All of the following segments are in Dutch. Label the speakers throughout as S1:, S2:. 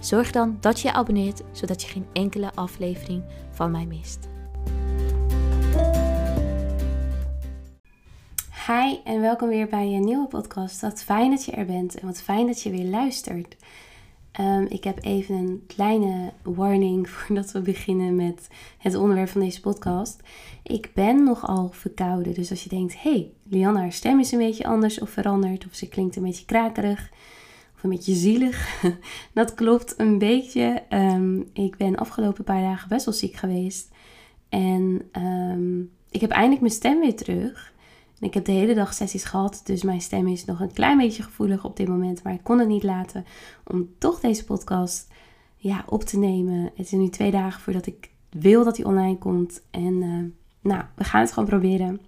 S1: zorg dan dat je je abonneert zodat je geen enkele aflevering van mij mist. Hi en welkom weer bij een nieuwe podcast. Wat fijn dat je er bent en wat fijn dat je weer luistert. Ehm, ik heb even een kleine warning voordat we beginnen met het onderwerp van deze podcast. Ik ben nogal verkouden, dus als je denkt: hey, Lianne, haar stem is een beetje anders of veranderd, of ze klinkt een beetje krakerig of een beetje zielig. dat klopt een beetje. Ehm, ik ben afgelopen paar dagen best wel ziek geweest. En um, ik heb eindelijk mijn stem weer terug. Ik heb de hele dag sessies gehad, dus mijn stem is nog een klein beetje gevoelig op dit moment. Maar ik kon het niet laten om toch deze podcast ja, op te nemen. Het is nu twee dagen voordat ik wil dat hij online komt. En uh, nou, we gaan het gewoon proberen.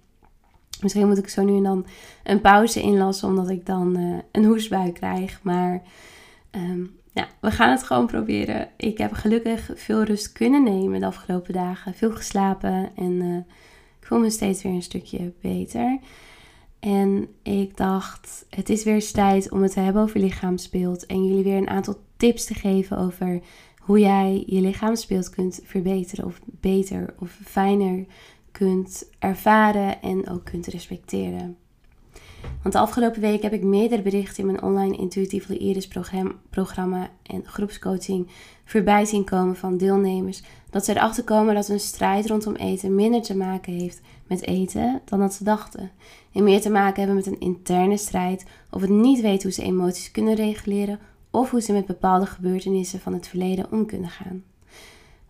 S1: Misschien moet ik zo nu en dan een pauze inlassen, omdat ik dan uh, een hoestbui krijg. Maar um, ja, we gaan het gewoon proberen. Ik heb gelukkig veel rust kunnen nemen de afgelopen dagen. Veel geslapen en uh, ik voel me steeds weer een stukje beter. En ik dacht, het is weer tijd om het te hebben over lichaamsbeeld. En jullie weer een aantal tips te geven over hoe jij je lichaamsbeeld kunt verbeteren. Of beter of fijner kunt ervaren en ook kunt respecteren. Want de afgelopen week heb ik meerdere berichten in mijn online Intuïtief Iris programma en groepscoaching voorbij zien komen van deelnemers. Dat ze erachter komen dat een strijd rondom eten minder te maken heeft met eten dan dat ze dachten. En meer te maken hebben met een interne strijd of het niet weten hoe ze emoties kunnen reguleren of hoe ze met bepaalde gebeurtenissen van het verleden om kunnen gaan.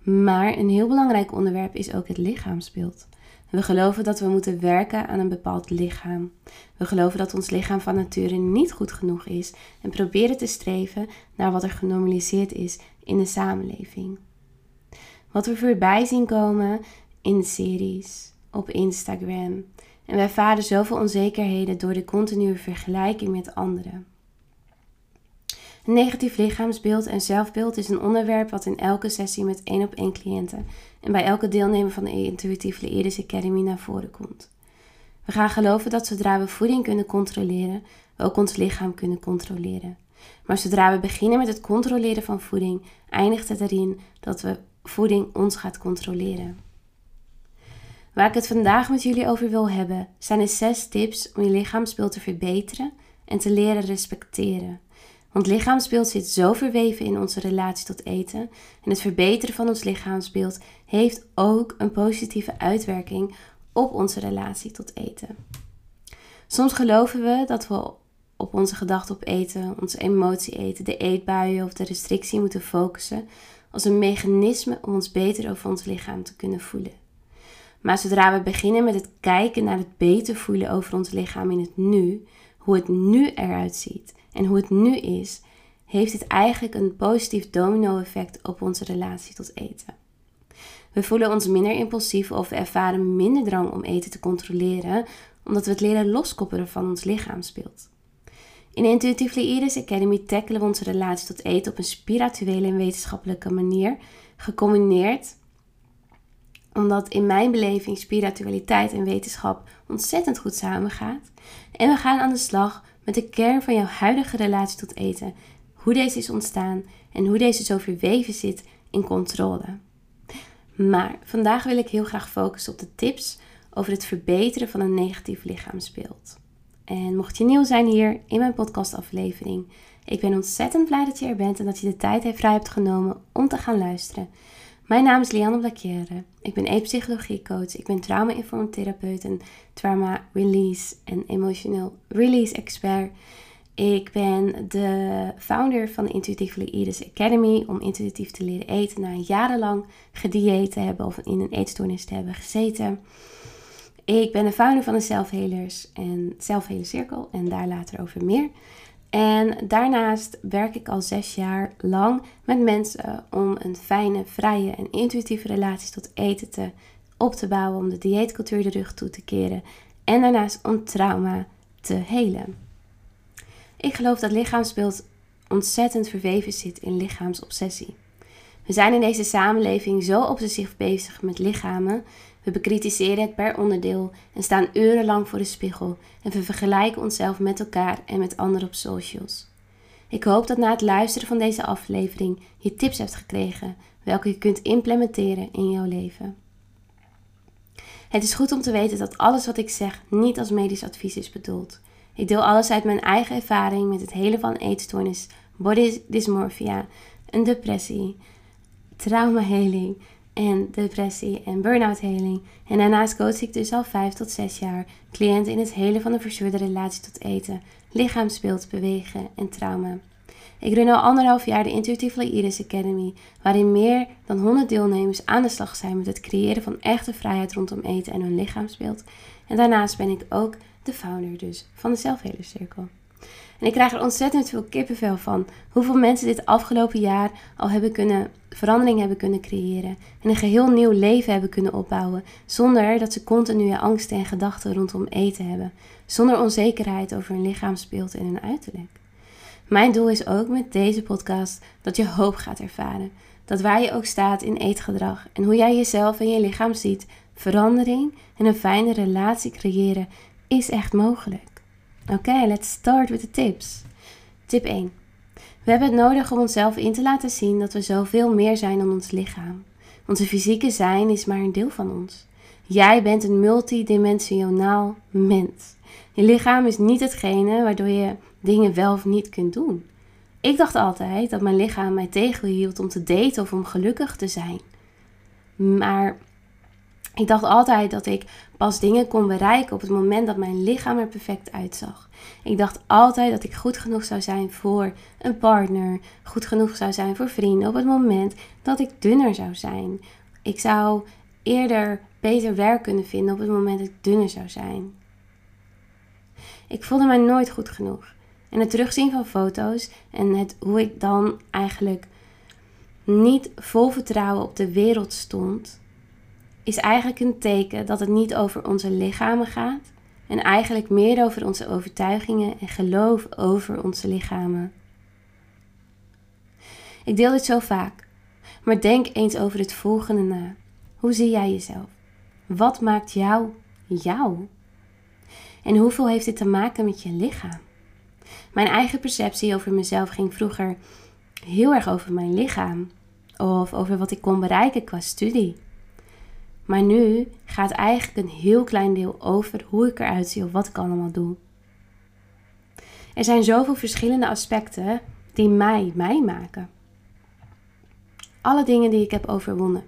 S1: Maar een heel belangrijk onderwerp is ook het lichaamsbeeld. We geloven dat we moeten werken aan een bepaald lichaam. We geloven dat ons lichaam van nature niet goed genoeg is en proberen te streven naar wat er genormaliseerd is in de samenleving. Wat we voorbij zien komen in series, op Instagram. En wij ervaren zoveel onzekerheden door de continue vergelijking met anderen. Negatief lichaamsbeeld en zelfbeeld is een onderwerp wat in elke sessie met één op één cliënten en bij elke deelnemer van de Intuïtief Leerders Academy naar voren komt. We gaan geloven dat zodra we voeding kunnen controleren, we ook ons lichaam kunnen controleren. Maar zodra we beginnen met het controleren van voeding, eindigt het erin dat we voeding ons gaat controleren. Waar ik het vandaag met jullie over wil hebben, zijn de zes tips om je lichaamsbeeld te verbeteren en te leren respecteren. Want lichaamsbeeld zit zo verweven in onze relatie tot eten. En het verbeteren van ons lichaamsbeeld heeft ook een positieve uitwerking op onze relatie tot eten. Soms geloven we dat we op onze gedachten op eten, onze emotie eten, de eetbuien of de restrictie moeten focussen als een mechanisme om ons beter over ons lichaam te kunnen voelen. Maar zodra we beginnen met het kijken naar het beter voelen over ons lichaam in het nu, hoe het nu eruit ziet en hoe het nu is, heeft dit eigenlijk een positief domino-effect op onze relatie tot eten. We voelen ons minder impulsief of we ervaren minder drang om eten te controleren, omdat we het leren loskoppelen van ons lichaamsbeeld. In Intuitively Iris Academy tackelen we onze relatie tot eten op een spirituele en wetenschappelijke manier, gecombineerd omdat in mijn beleving spiritualiteit en wetenschap ontzettend goed samengaat. En we gaan aan de slag met de kern van jouw huidige relatie tot eten, hoe deze is ontstaan en hoe deze zo verweven zit in controle. Maar vandaag wil ik heel graag focussen op de tips over het verbeteren van een negatief lichaamsbeeld. En mocht je nieuw zijn hier in mijn podcastaflevering, ik ben ontzettend blij dat je er bent en dat je de tijd vrij hebt genomen om te gaan luisteren. Mijn naam is Lianne Blakere. Ik ben e-psychologiecoach. Ik ben trauma-informtherapeut en trauma release en emotioneel release expert. Ik ben de founder van de Intuitively Eaters Academy om intuïtief te leren eten na jarenlang gedieet te hebben of in een eetstoornis te hebben gezeten. Ik ben de founder van de Selfhelers en Selfheler Cirkel en daar later over meer. En daarnaast werk ik al zes jaar lang met mensen om een fijne, vrije en intuïtieve relatie tot eten te, op te bouwen, om de dieetcultuur de rug toe te keren en daarnaast om trauma te helen. Ik geloof dat lichaamsbeeld ontzettend verweven zit in lichaamsobsessie. We zijn in deze samenleving zo obsessief bezig met lichamen. We bekritiseren het per onderdeel en staan urenlang voor de spiegel en we vergelijken onszelf met elkaar en met anderen op socials. Ik hoop dat na het luisteren van deze aflevering je tips hebt gekregen welke je kunt implementeren in jouw leven. Het is goed om te weten dat alles wat ik zeg niet als medisch advies is bedoeld. Ik deel alles uit mijn eigen ervaring met het hele van eetstoornis, body dysmorphia, een depressie, traumaheling en depressie en burn-out heling. En daarnaast coach ik dus al 5 tot 6 jaar cliënten in het hele van de verzuurde relatie tot eten, lichaamsbeeld, bewegen en trauma. Ik run al anderhalf jaar de Intuitively Iris Academy, waarin meer dan 100 deelnemers aan de slag zijn met het creëren van echte vrijheid rondom eten en hun lichaamsbeeld. En daarnaast ben ik ook de founder dus van de Zelfhelerscirkel. En ik krijg er ontzettend veel kippenvel van. Hoeveel mensen dit afgelopen jaar al hebben kunnen, verandering hebben kunnen creëren. En een geheel nieuw leven hebben kunnen opbouwen. Zonder dat ze continue angsten en gedachten rondom eten hebben. Zonder onzekerheid over hun lichaamsbeeld en hun uiterlijk. Mijn doel is ook met deze podcast dat je hoop gaat ervaren. Dat waar je ook staat in eetgedrag en hoe jij jezelf en je lichaam ziet, verandering en een fijne relatie creëren is echt mogelijk. Oké, let's start with the tips. Tip 1. We hebben het nodig om onszelf in te laten zien dat we zoveel meer zijn dan ons lichaam. Onze fysieke zijn is maar een deel van ons. Jij bent een multidimensionaal mens. Je lichaam is niet hetgene waardoor je dingen wel of niet kunt doen. Ik dacht altijd dat mijn lichaam mij tegenhield om te daten of om gelukkig te zijn. Maar ik dacht altijd dat ik pas dingen kon bereiken op het moment dat mijn lichaam er perfect uitzag. Ik dacht altijd dat ik goed genoeg zou zijn voor een partner, goed genoeg zou zijn voor vrienden op het moment dat ik dunner zou zijn. Ik zou eerder beter werk kunnen vinden op het moment dat ik dunner zou zijn. Ik voelde mij nooit goed genoeg. En het terugzien van foto's en het, hoe ik dan eigenlijk niet vol vertrouwen op de wereld stond, is eigenlijk een teken dat het niet over onze lichamen gaat en eigenlijk meer over onze overtuigingen en geloof over onze lichamen. Ik deel dit zo vaak, maar denk eens over het volgende na. Hoe zie jij jezelf? Wat maakt jou jou? En hoeveel heeft dit te maken met je lichaam? Mijn eigen perceptie over mezelf ging vroeger heel erg over mijn lichaam of over wat ik kon bereiken qua studie. Maar nu gaat eigenlijk een heel klein deel over hoe ik eruit zie of wat ik allemaal doe. Er zijn zoveel verschillende aspecten die mij mij maken. Alle dingen die ik heb overwonnen.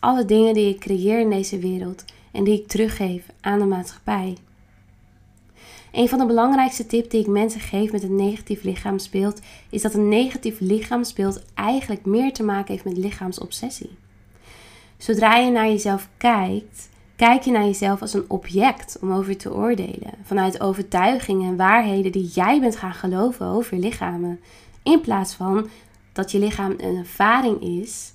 S1: Alle dingen die ik creëer in deze wereld en die ik teruggeef aan de maatschappij. Een van de belangrijkste tips die ik mensen geef met een negatief lichaamsbeeld is dat een negatief lichaamsbeeld eigenlijk meer te maken heeft met lichaamsobsessie. Zodra je naar jezelf kijkt, kijk je naar jezelf als een object om over te oordelen. Vanuit overtuigingen en waarheden die jij bent gaan geloven over lichamen. In plaats van dat je lichaam een ervaring is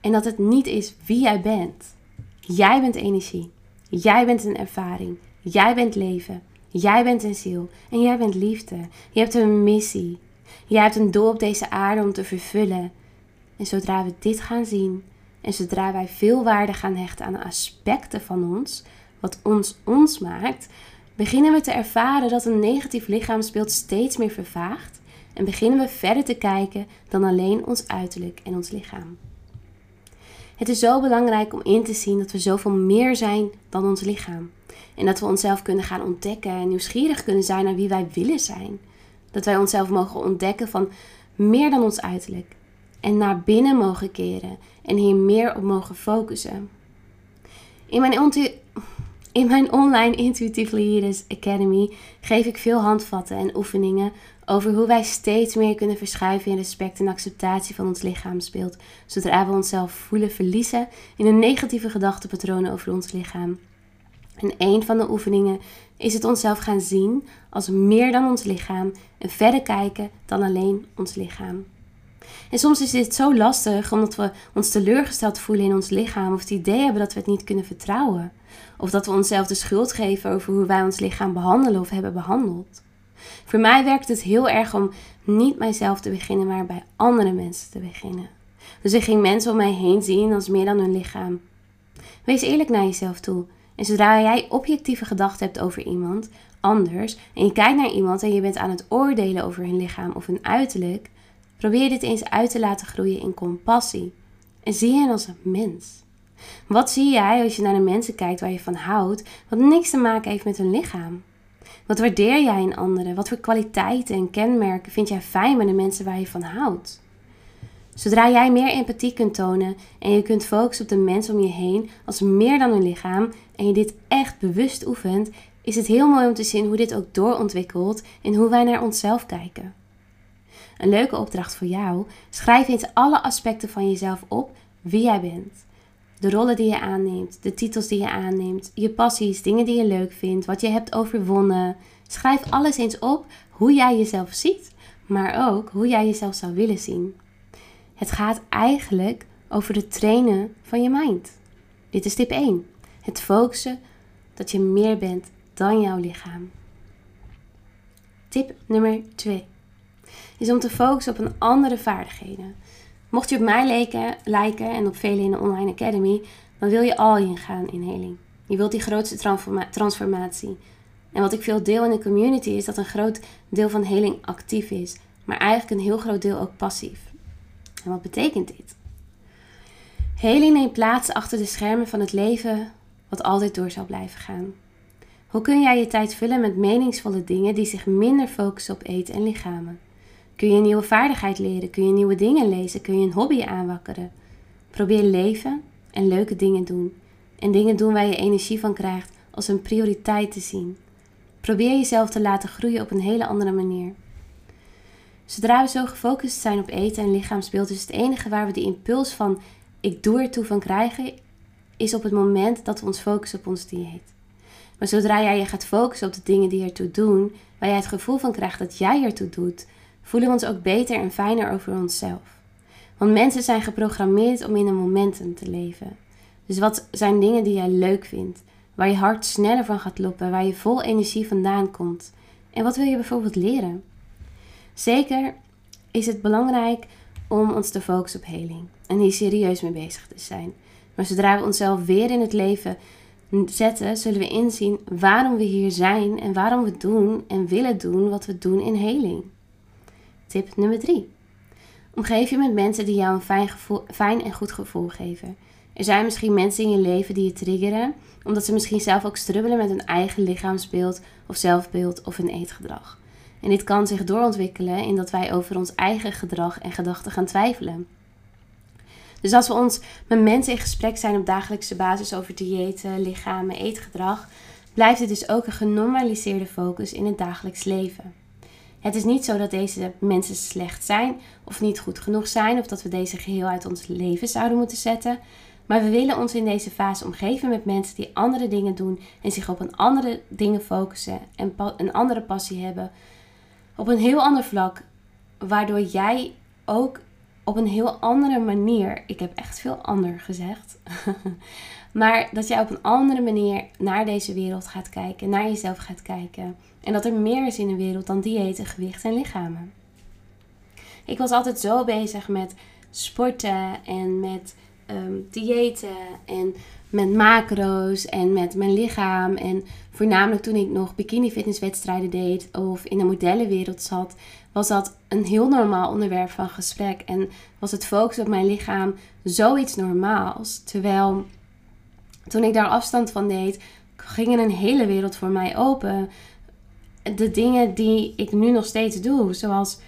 S1: en dat het niet is wie jij bent. Jij bent energie. Jij bent een ervaring. Jij bent leven. Jij bent een ziel en jij bent liefde. Je hebt een missie. Jij hebt een doel op deze aarde om te vervullen. En zodra we dit gaan zien en zodra wij veel waarde gaan hechten aan aspecten van ons, wat ons ons maakt, beginnen we te ervaren dat een negatief lichaamsbeeld steeds meer vervaagt en beginnen we verder te kijken dan alleen ons uiterlijk en ons lichaam. Het is zo belangrijk om in te zien dat we zoveel meer zijn dan ons lichaam. En dat we onszelf kunnen gaan ontdekken en nieuwsgierig kunnen zijn naar wie wij willen zijn. Dat wij onszelf mogen ontdekken van meer dan ons uiterlijk. En naar binnen mogen keren en hier meer op mogen focussen. In mijn, in mijn online Intuitive Leaders Academy geef ik veel handvatten en oefeningen over hoe wij steeds meer kunnen verschuiven in respect en acceptatie van ons lichaamsbeeld, zodra we onszelf voelen verliezen in een negatieve gedachtepatronen over ons lichaam. En een van de oefeningen is het onszelf gaan zien als meer dan ons lichaam en verder kijken dan alleen ons lichaam. En soms is dit zo lastig omdat we ons teleurgesteld voelen in ons lichaam of het idee hebben dat we het niet kunnen vertrouwen. Of dat we onszelf de schuld geven over hoe wij ons lichaam behandelen of hebben behandeld. Voor mij werkt het heel erg om niet mijzelf te beginnen, maar bij andere mensen te beginnen. Dus ik ging mensen om mij heen zien als meer dan hun lichaam. Wees eerlijk naar jezelf toe. En zodra jij objectieve gedachten hebt over iemand anders en je kijkt naar iemand en je bent aan het oordelen over hun lichaam of hun uiterlijk, probeer dit eens uit te laten groeien in compassie. En zie hen als een mens. Wat zie jij als je naar de mensen kijkt waar je van houdt, wat niks te maken heeft met hun lichaam? Wat waardeer jij in anderen? Wat voor kwaliteiten en kenmerken vind jij fijn bij de mensen waar je van houdt? Zodra jij meer empathie kunt tonen en je kunt focussen op de mensen om je heen als meer dan hun lichaam en je dit echt bewust oefent, is het heel mooi om te zien hoe dit ook doorontwikkelt en hoe wij naar onszelf kijken. Een leuke opdracht voor jou: schrijf eens alle aspecten van jezelf op wie jij bent. De rollen die je aanneemt, de titels die je aanneemt, je passies, dingen die je leuk vindt, wat je hebt overwonnen. Schrijf alles eens op hoe jij jezelf ziet, maar ook hoe jij jezelf zou willen zien. Het gaat eigenlijk over het trainen van je mind. Dit is tip 1. Het focussen dat je meer bent dan jouw lichaam. Tip nummer 2 is om te focussen op een andere vaardigheden. Mocht je op mij lijken, lijken en op velen in de Online Academy, dan wil je al ingaan in heling. Je wilt die grootste transformatie. En wat ik veel deel in de community is dat een groot deel van heling actief is, maar eigenlijk een heel groot deel ook passief. En wat betekent dit? Heling neemt plaats achter de schermen van het leven wat altijd door zal blijven gaan. Hoe kun jij je tijd vullen met meningsvolle dingen die zich minder focussen op eten en lichamen? Kun je een nieuwe vaardigheid leren? Kun je nieuwe dingen lezen? Kun je een hobby aanwakkeren? Probeer leven en leuke dingen doen. En dingen doen waar je energie van krijgt als een prioriteit te zien. Probeer jezelf te laten groeien op een hele andere manier. Zodra we zo gefocust zijn op eten en lichaamsbeeld, is het enige waar we de impuls van ik doe ertoe van krijgen, is op het moment dat we ons focussen op ons dieet. Maar zodra jij je gaat focussen op de dingen die ertoe doen, waar jij het gevoel van krijgt dat jij ertoe doet, voelen we ons ook beter en fijner over onszelf. Want mensen zijn geprogrammeerd om in een momentum te leven. Dus wat zijn dingen die jij leuk vindt, waar je hart sneller van gaat lopen, waar je vol energie vandaan komt? En wat wil je bijvoorbeeld leren? Zeker is het belangrijk om ons te focussen op heling en hier serieus mee bezig te zijn. Maar zodra we onszelf weer in het leven zetten, zullen we inzien waarom we hier zijn en waarom we doen en willen doen wat we doen in heling. Tip nummer 3. Omgeef je met mensen die jou een fijn, gevoel, fijn en goed gevoel geven. Er zijn misschien mensen in je leven die je triggeren, omdat ze misschien zelf ook strubbelen met hun eigen lichaamsbeeld of zelfbeeld of hun eetgedrag. En dit kan zich doorontwikkelen in dat wij over ons eigen gedrag en gedachten gaan twijfelen. Dus als we ons met mensen in gesprek zijn op dagelijkse basis over diëten, lichamen, eetgedrag, blijft het dus ook een genormaliseerde focus in het dagelijks leven. Het is niet zo dat deze mensen slecht zijn of niet goed genoeg zijn of dat we deze geheel uit ons leven zouden moeten zetten. Maar we willen ons in deze fase omgeven met mensen die andere dingen doen en zich op een andere dingen focussen en een andere passie hebben. Op een heel ander vlak, waardoor jij ook op een heel andere manier, ik heb echt veel ander gezegd, maar dat jij op een andere manier naar deze wereld gaat kijken, naar jezelf gaat kijken. En dat er meer is in de wereld dan diëten, gewicht en lichamen. Ik was altijd zo bezig met sporten en met um, diëten en met macro's en met mijn lichaam. En voornamelijk toen ik nog bikini fitnesswedstrijden deed of in de modellenwereld zat, was dat een heel normaal onderwerp van gesprek. En was het focus op mijn lichaam zoiets normaals. Terwijl toen ik daar afstand van deed, ging er een hele wereld voor mij open. De dingen die ik nu nog steeds doe, zoals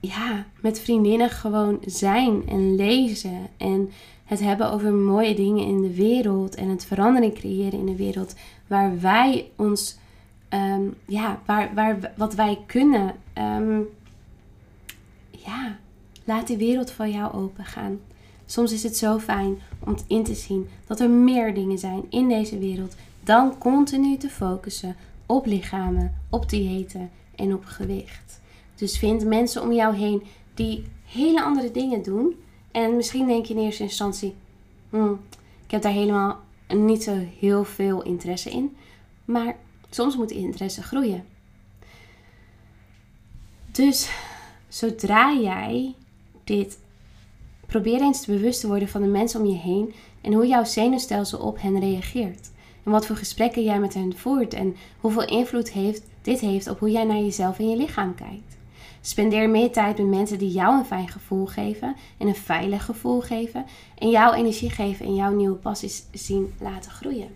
S1: ja, met vriendinnen gewoon zijn en lezen en het hebben over mooie dingen in de wereld en het verandering creëren in de wereld waar wij ons, ehm, ja, waar, waar, wat wij kunnen. Um, ja, laat die wereld voor jou open gaan. Soms is het zo fijn om in te zien dat er meer dingen zijn in deze wereld dan continu te focussen op lichamen, op diëten en op gewicht. Dus vind mensen om jou heen die hele andere dingen doen. En misschien denk je in eerste instantie: hmm, ik heb daar helemaal niet zo heel veel interesse in. Maar soms moet interesse groeien. Dus zodra jij dit probeer eens te bewust te worden van de mensen om je heen en hoe jouw zenuwstelsel op hen reageert. En wat voor gesprekken jij met hen voert en hoeveel invloed heeft, dit heeft op hoe jij naar jezelf en je lichaam kijkt. Spendeer meer tijd met mensen die jou een fijn gevoel geven en een veilig gevoel geven en jouw energie geven en jouw nieuwe passies zien laten groeien.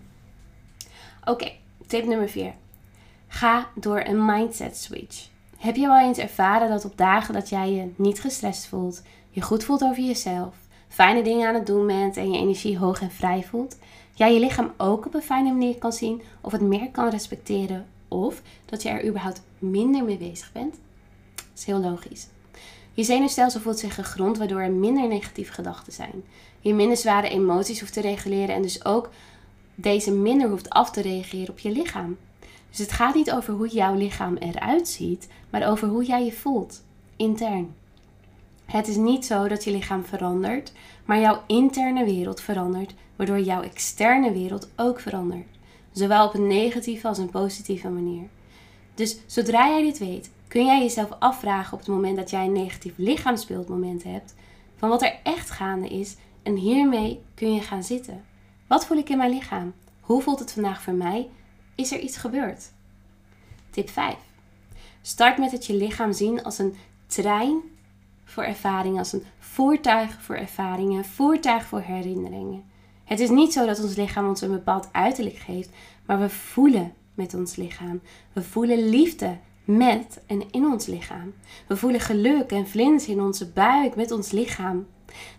S1: Oké, tip nummer 4. Ga door een mindset switch. Heb je wel eens ervaren dat op dagen dat jij je niet gestrest voelt, je goed voelt over jezelf, fijne dingen aan het doen bent en je energie hoog en vrij voelt, jij je lichaam ook op een fijne manier kan zien of het meer kan respecteren of dat je er überhaupt minder mee bezig bent? Dat is heel logisch. Je zenuwstelsel voelt zich gegrond waardoor er minder negatieve gedachten zijn. Je minder zware emoties hoeft te reguleren en dus ook deze minder hoeft af te reageren op je lichaam. Dus het gaat niet over hoe jouw lichaam eruit ziet, maar over hoe jij je voelt, intern. Het is niet zo dat je lichaam verandert, maar jouw interne wereld verandert, waardoor jouw externe wereld ook verandert. Zowel op een negatieve als een positieve manier. Dus zodra jij dit weet, kun jij jezelf afvragen op het moment dat jij een negatief lichaamsbeeldmoment hebt, van wat er echt gaande is en hiermee kun je gaan zitten. Wat voel ik in mijn lichaam? Hoe voelt het vandaag voor mij? Is er iets gebeurd? Tip 5. Start met het je lichaam zien als een trein voor ervaringen, als een voertuig voor ervaringen, voertuig voor herinneringen. Het is niet zo dat ons lichaam ons een bepaald uiterlijk geeft, maar we voelen met ons lichaam. We voelen liefde met en in ons lichaam. We voelen geluk en vlins in onze buik met ons lichaam.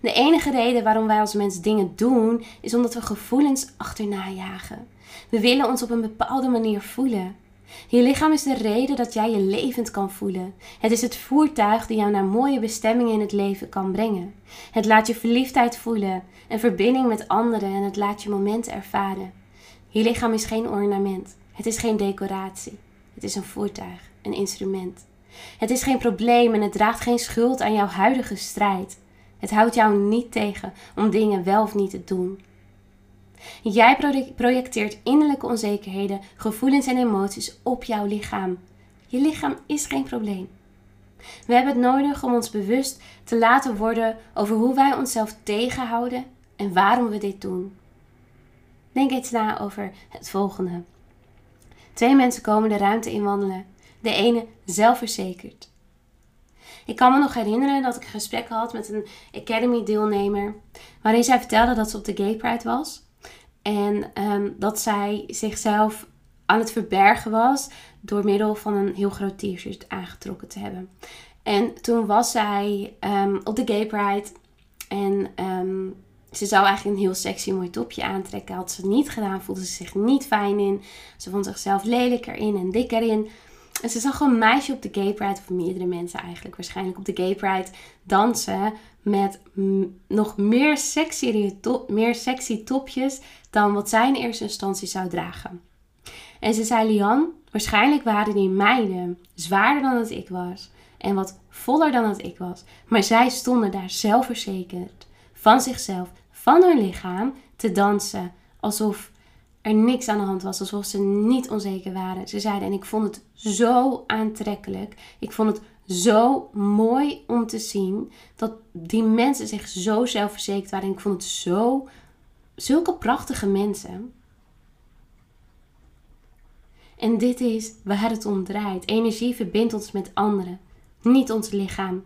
S1: De enige reden waarom wij als mens dingen doen, is omdat we gevoelens achterna jagen. We willen ons op een bepaalde manier voelen. Je lichaam is de reden dat jij je levend kan voelen. Het is het voertuig die jou naar mooie bestemmingen in het leven kan brengen. Het laat je verliefdheid voelen en verbinding met anderen en het laat je momenten ervaren. Je lichaam is geen ornament. Het is geen decoratie. Het is een voertuig, een instrument. Het is geen probleem en het draagt geen schuld aan jouw huidige strijd. Het houdt jou niet tegen om dingen wel of niet te doen. Jij projecteert innerlijke onzekerheden, gevoelens en emoties op jouw lichaam. Je lichaam is geen probleem. We hebben het nodig om ons bewust te laten worden over hoe wij onszelf tegenhouden en waarom we dit doen. Denk eens na over het volgende. Twee mensen komen de ruimte in wandelen. De ene zelfverzekerd. Ik kan me nog herinneren dat ik een gesprek had met een Academy deelnemer. Waarin zij vertelde dat ze op de Gay Pride was. En ehm, dat zij zichzelf aan het verbergen was door middel van een heel groot t-shirt aangetrokken te hebben. En toen was zij ehm, op de Gay Pride en ehm, ze zou eigenlijk een heel sexy mooi topje aantrekken. Had ze niet gedaan, voelde ze zich niet fijn in. Ze vond zichzelf lelijk erin en dik erin. En ze zag een meisje op de Gay Pride, of meerdere mensen eigenlijk waarschijnlijk op de Gay Pride, dansen met nog meer sexy, meer sexy topjes dan wat zij in eerste instantie zou dragen. En ze zei, Lian, waarschijnlijk waren die meiden zwaarder dan dat ik was en wat voller dan dat ik was. Maar zij stonden daar zelfverzekerd van zichzelf, van hun lichaam, te dansen alsof er niks aan de hand was, alsof ze niet onzeker waren. Ze zeiden, en ik vond het zo aantrekkelijk. Ik vond het zo mooi om te zien dat die mensen zich zo zelfverzekerd waren. En ik vond het zo, zulke prachtige mensen. En dit is waar het om draait. Energie verbindt ons met anderen, niet ons lichaam.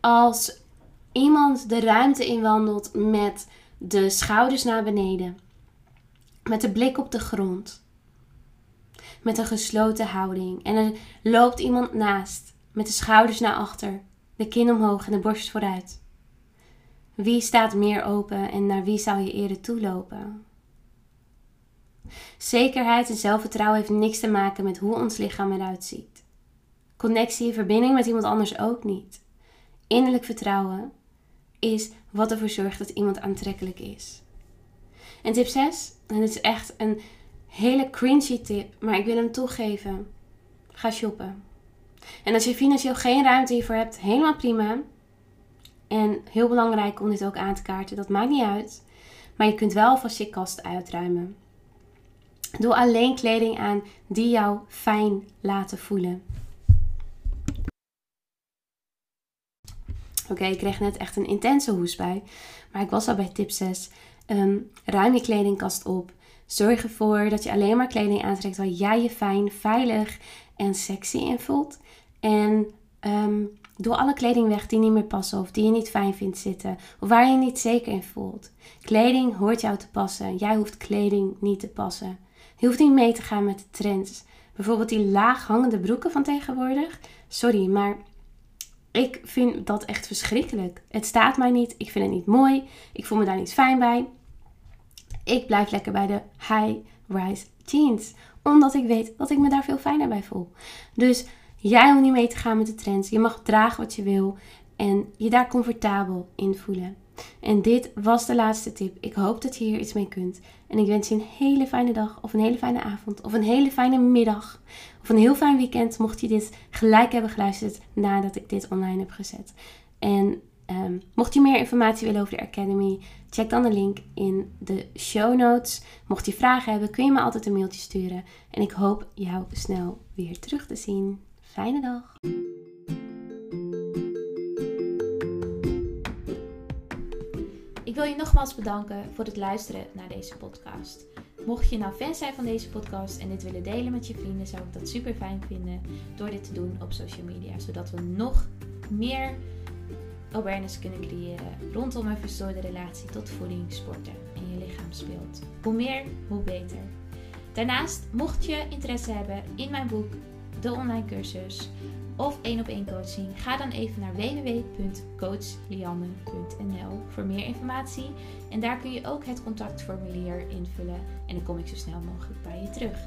S1: Als iemand de ruimte inwandelt met de schouders naar beneden, met de blik op de grond, met een gesloten houding. En er loopt iemand naast met de schouders naar achter, de kin omhoog en de borst vooruit. Wie staat meer open en naar wie zou je eerder toelopen? Zekerheid en zelfvertrouwen heeft niks te maken met hoe ons lichaam eruit ziet. Connectie en verbinding met iemand anders ook niet. Innerlijk vertrouwen is wat ervoor zorgt dat iemand aantrekkelijk is. En tip 6. En het is echt een hele cringy tip, maar ik wil hem toegeven. Ga shoppen. En als je financieel geen ruimte hiervoor hebt, helemaal prima. En heel belangrijk om dit ook aan te kaarten, dat maakt niet uit. Maar je kunt wel vast je kast uitruimen. Doe alleen kleding aan die jou fijn laten voelen. Oké, ik kreeg net echt een intense hoes bij. Maar ik was al bij tip 6. Ehm, ruim je kledingkast op. Zorg ervoor dat je alleen maar kleding aantrekt waar jij je fijn, veilig en sexy in voelt. En um, doe alle kleding weg die niet meer passen of die je niet fijn vindt zitten of waar je je niet zeker in voelt. Kleding hoort jou te passen. Jij hoeft kleding niet te passen. Je hoeft niet mee te gaan met de trends. Bijvoorbeeld die laag hangende broeken van tegenwoordig. Sorry, maar ik vind dat echt verschrikkelijk. Het staat mij niet. Ik vind het niet mooi. Ik voel me daar niet fijn bij. Ik blijf lekker bij de high-rise jeans. Omdat ik weet dat ik me daar veel fijner bij voel. Dus jij hoeft niet mee te gaan met de trends. Je mag dragen wat je wil. En je daar comfortabel in voelen. En dit was de laatste tip. Ik hoop dat je hier iets mee kunt. En ik wens je een hele fijne dag, of een hele fijne avond, of een hele fijne middag, of een heel fijn weekend. Mocht je dit gelijk hebben geluisterd nadat ik dit online heb gezet. En ehm, mocht je meer informatie willen over de Academy, check dan de link in de show notes. Mocht je vragen hebben, kun je me altijd een mailtje sturen. En ik hoop jou snel weer terug te zien. Fijne dag!
S2: Ik wil je nogmaals bedanken voor het luisteren naar deze podcast. Mocht je nou fan zijn van deze podcast en dit willen delen met je vrienden, zou ik dat super fijn vinden door dit te doen op social media. Zodat we nog meer awareness kunnen creëren rondom een verstoorde relatie tot voeding, sporten en je lichaamsbeeld. Hoe meer, hoe beter. Daarnaast, mocht je interesse hebben in mijn boek, de online cursus of één op één coaching, ga dan even naar www.coachlianne.nl voor meer informatie. En daar kun je ook het contactformulier invullen en dan kom ik zo snel mogelijk bij je terug.